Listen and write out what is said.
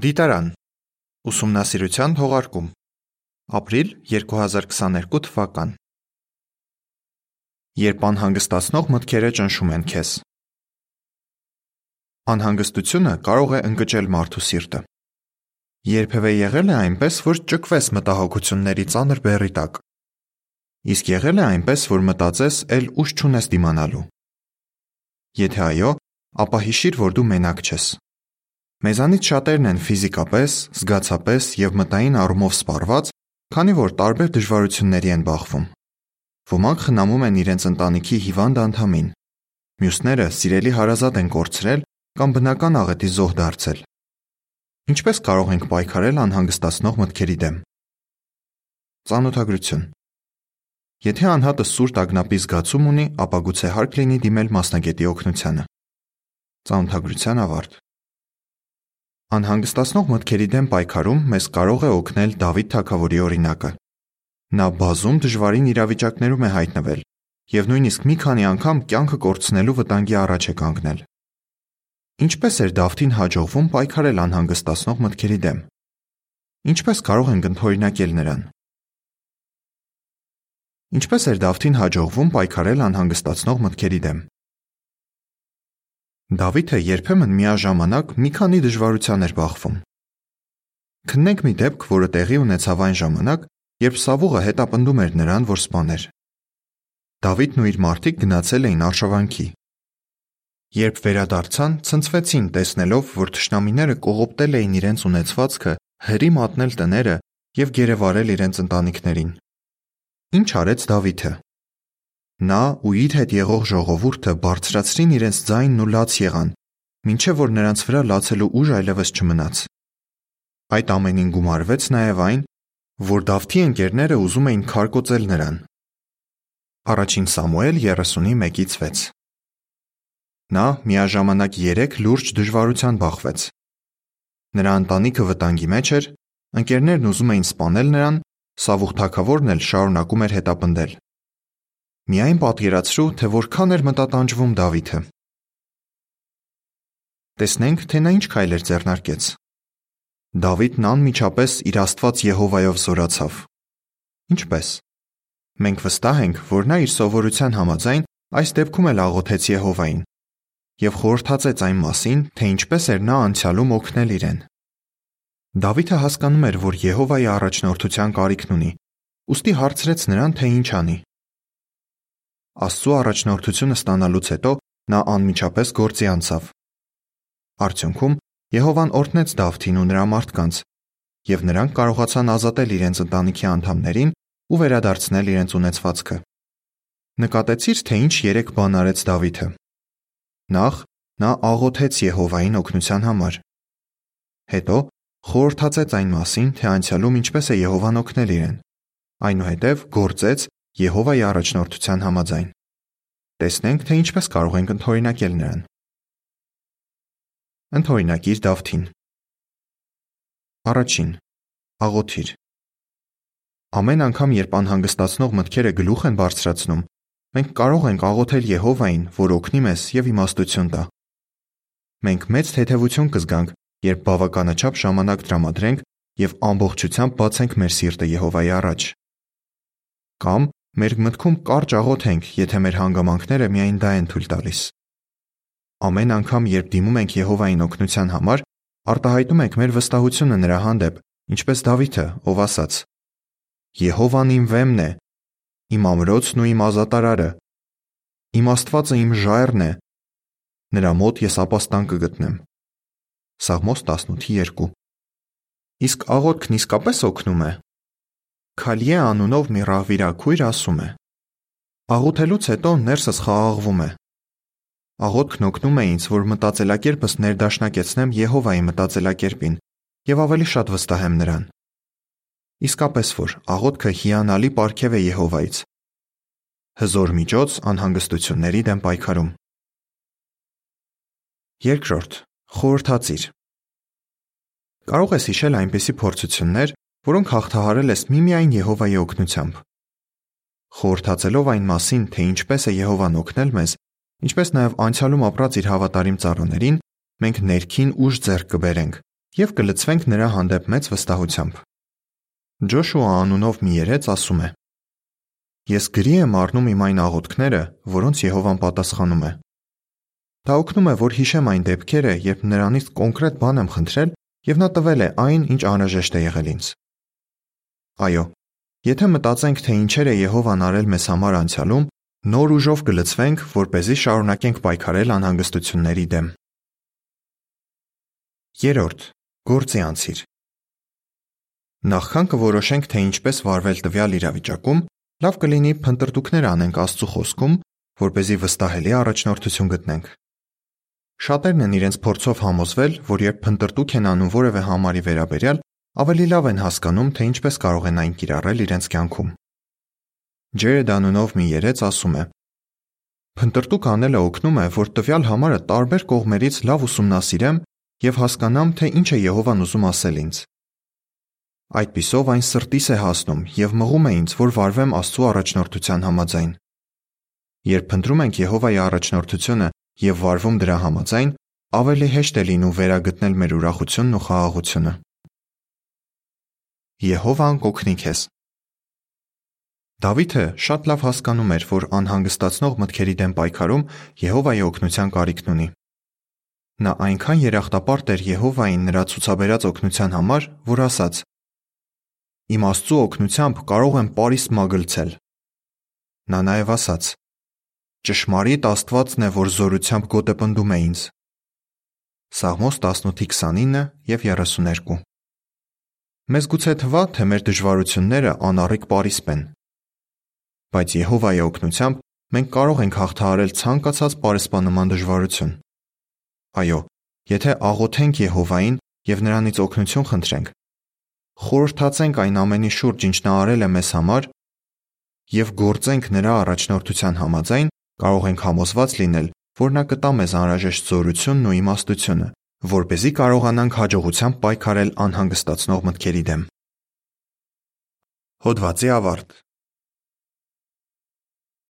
Դիտարան. Ուսումնասիրության թողարկում Ապրիլ 2022 թվական Երբ անհանգստացնող մտքերը ճնշում են քեզ Անհանգստությունը կարող է ընկճել մարդու սիրտը։ Երբևէ եղել է այնպես, որ ճկվես մտահոգությունների ծանր բեռի տակ։ Իսկ եղել է այնպես, որ մտածես էլ ուժ չունես դիմանալու։ Եթե այո, ապա հիշիր, որ դու մենակ չես։ Մեզանից շատերն են ֆիզիկապես, զգացապես եւ մտային առումով սպառված, քանի որ տարբեր դժվարությունների են բախվում։ Ոմանք խնամում են իրենց ընտանիքի հիվանդ անդամին։ Մյուսները սիրելի հարազատ են կորցրել կամ բնական աղետի զոհ դարձել։ Ինչպես կարող ենք պայքարել անհանգստացնող մտքերի դեմ։ Ծանոթագրություն Եթե անհատը սուր տագնապի զգացում ունի, ապա գուցե հարկ լինի դիմել մասնագետի օգնությանը։ Ծանոթագրության ավարտ Անհանգստացնող մտքերի դեմ պայքարում մեզ կարող է օգնել Դավիթ թագավորի օրինակը։ Նա բազում դժվարին իրավիճակներում է հայտնվել եւ նույնիսկ մի քանի անգամ կյանքը կորցնելու վտանգի առաջ է կանգնել։ Ինչպես էր Դավթին հաջողվում պայքարել անհանգստացնող մտքերի դեմ։ Ինչպես կարող ենք ընդօրինակել նրան։ Ինչպես էր Դավթին հաջողվում պայքարել անհանգստացնող մտքերի դեմ։ Դավիթը երբեմն միաժամանակ մի քանի դժվարության էր բախվում։ Քննենք մի դեպք, որը տեղի ունեցավ այն ժամանակ, երբ Սավուղը հետապնդում էր նրան, որ սպաներ։ Դավիթն ու իր մարդիկ գնացել էին արշավանքի։ Երբ վերադարձան, ցնցվեցին, տեսնելով, որ թշնամիները կողոպտել էին իրենց ունեցվածքը, հրի մատնել տները եւ գերեվարել իրենց ընտանիքներին։ Ինչ արեց Դավիթը։ Նա ու իր հետ եղող ժողովուրդը բարձրացրին իրենց ձայնն ու լաց եղան, մինչև որ նրանց վրա լացելու ուժ այլևս չմնաց։ Այդ ամենին գումարվեց նաև այն, որ Դավթի ընկերները ուզում էին քարկոծել նրան։ Առաջին Սամուել 31-ից 6 Նա միաժամանակ 3 լուրջ դժվարության բախվեց։ Նրա ընտանիքը վտանգի մեջ էր, ընկերներն ուզում էին սպանել նրան, Սավուղ թագավորն էլ շարունակում էր հետապնդել։ Միայն պատկերացրու, թե որքան էր մտատանջվում Դավիթը։ Տեսնենք, թե նա ինչ քայլեր ձեռնարկեց։ Դավիթն անմիջապես իր Աստված Եհովայով զորացավ։ Ինչպես։ Մենք վստահ ենք, որ նա իր սովորության համաձայն այս դեպքում էլ աղոթեց Եհովային եւ խորհրդածեց այն մասին, թե ինչպես էր նա անցյալում օգնել իրեն։ Դավիթը հասկանում էր, որ Եհովայի առաջնորդության կարիքն ունի, ուստի հարցրեց նրան, թե ինչ անի։ Աստծո առաջնորդությունը ստանալուց հետո նա անմիջապես գործի անցավ։ Արդյունքում Եհովան օրհնեց Դավթին ու նրա մարդկանց, եւ նրանք կարողացան ազատել իրենց ընտանիքի անդամներին ու վերադարձնել իրենց ունեցվածքը։ Նկատեցի՞ր, թե ինչ երեք բան արեց Դավիթը։ Նախ նա աղոթեց Եհովային օգնության համար։ Հետո խորհրդածեց այն մասին, թե անցյալում ինչպես է Եհովան օգնել իրեն։ Այնուհետև գործեց Եհովայի առաջնորդության համաձայն։ Տեսնենք, թե ինչպես կարող ենք ընդօրինակել նրան։ Ընդօրինակիր Դավթին։ Առաջին. աղոթիր։ Ամեն անգամ, երբ անհանգստացնող մտքերը գլուխ են բարձրացնում, մենք կարող ենք աղոթել Եհովային, որ օգնի մեզ եւ իմաստություն տա։ Մենք մեծ թեթևություն կզգանք, երբ բավականաչափ ժամանակ տրամադրենք եւ ամբողջությամբ բացենք մեր սիրտը Եհովայի առաջ։ Կամ Մեր մտքում կարճ աղոթենք, եթե մեր հանգամանքները միայն դա են թույլ տալիս։ Ամեն անգամ, երբ դիմում ենք Եհովային օգնության համար, արտահայտում ենք մեր վստահությունը նրա հանդեպ, ինչպես Դավիթը, ով ասաց. Եհովան իմ վեմն է, իմ ամրոցն ու իմ ազատարարը։ Իմ Աստվածը իմ ժայռն է։ Նրա մոտ ես ապաստան կգտնեմ։ Սաղմոս 18:2 Իսկ աղոթքն իսկապես օգնում է։ Քալիե անունով մի ռահվիրաքույր ասում է. Աղոթելուց հետո ներսս խաղաղվում է։ Աղոթքն օգնում է ինձ, որ մտածելակերպս ներդաշնակեցնեմ Եհովայի մտածելակերպին եւ ավելի շատ վստահեմ նրան։ Իսկապես որ աղոթքը հիանալի պարգև է Եհովայից։ Հզոր միջոց անհանգստությունների դեմ պայքարում։ Երկրորդ. խորհրդածիր։ Կարող ես հիշել այնպիսի փորձություններ, որոնք հաղթահարել ես միմիայն Եհովայի օգնությամբ։ Խորհրդածելով այն մասին, թե ինչպես է Եհովան օգնել մեզ, ինչպես նաև անցյալում ապրած իր հավատարիմ ծառաներին, մենք ներքին ուժ ձեռք կբերենք եւ կլցվենք նրա հանդեպ մեծ վստահությամբ։ Ջոշուա անունով մի երեց ասում է. Ես գրի եմ առնում իմ այն աղոթքները, որոնց Եհովան պատասխանում է։ Դա օգնում է, որ հիշեմ այն դեպքերը, երբ նրանից կոնկրետ բան եմ խնդրել եւ նա տվել է այն, ինչ անհրաժեշտ է եղել ինձ։ Այո, եթե մտածենք, թե ինչեր է Եհովան արել մեզ համար անցյալում, նոր ուժով կլցվենք, որ เป զի շարունակենք պայքարել անհանգստությունների դեմ։ Երորդ. Գործի անցիր։ Նախքան կորոշենք, թե ինչպես վարվել տվյալ իրավիճակում, լավ կլինի փնտրտուքներ անենք Աստծո խոսքում, որ เป զի վստահելի առաջնորդություն գտնենք։ Շատերն են իրենց փորձով համոզվել, որ երբ փնտրտուք են անում որևէ համարի վերաբերյալ, ավելի լավ են հասկանում, թե ինչպես կարող են այն կիրառել իրենց կյանքում։ Ջերեդ անունով մի երեց ասում է. Փնտրտուք անելը օգնում է, որ տվյալ համարը տարբեր կողմերից լավ ուսումնասիրեմ եւ հասկանամ, թե ինչ է Եհովան ուզում ասել ինձ։ Այդպիսով այն սրտիս է հասնում եւ մղում է ինձ, որ վարվեմ Աստծո առաջնորդության համաձայն։ Երբ փնտրում ենք Եհովայի առաջնորդությունը եւ վարվում դրա համաձայն, ավելի հեշտ է լինում վերագտնել մեր ուրախությունն ու խաղաղությունը։ Եհովան կօգնի քեզ։ Դավիթը շատ լավ հասկանում էր, որ անհանգստացնող մտքերի դեմ պայքարում Եհովայի օգնության կարիքն ունի։ Նա այնքան երախտապարտ էր Եհովային նրա ցուցաբերած օգնության համար, որ ասաց. Իմ Աստծու օգնությամբ կարող եմ Պարիս մագլցել։ Նա նաև ասաց. Ճշմարիտ Աստվածն է, որ զորությամբ գոտեպնդում է ինձ։ Սաղմոս 18:29 եւ 32 Մեզ գուցե թվա, թե մեր դժվարությունները անառիկ Պարիսպ են։ Բայց Եհովայի օգնությամբ մենք կարող ենք հաղթահարել ցանկացած պարիսպանման դժվարություն։ Այո, եթե աղոթենք Եհովային եւ նրանից օգնություն խնդրենք, խորհրդացենք այն ամենի շուրջ, ինչ նա արել է մեզ համար, եւ գործենք նրա առաջնորդության համաձայն, կարող ենք համոզված լինել, որ նա կտա մեզ անհրաժեշտ զորությունն ու իմաստությունը, որ เป զի կարողանանք հաջողությամբ պայքարել անհանգստացնող մտքերի դեմ։ Հոդվացի ավարտ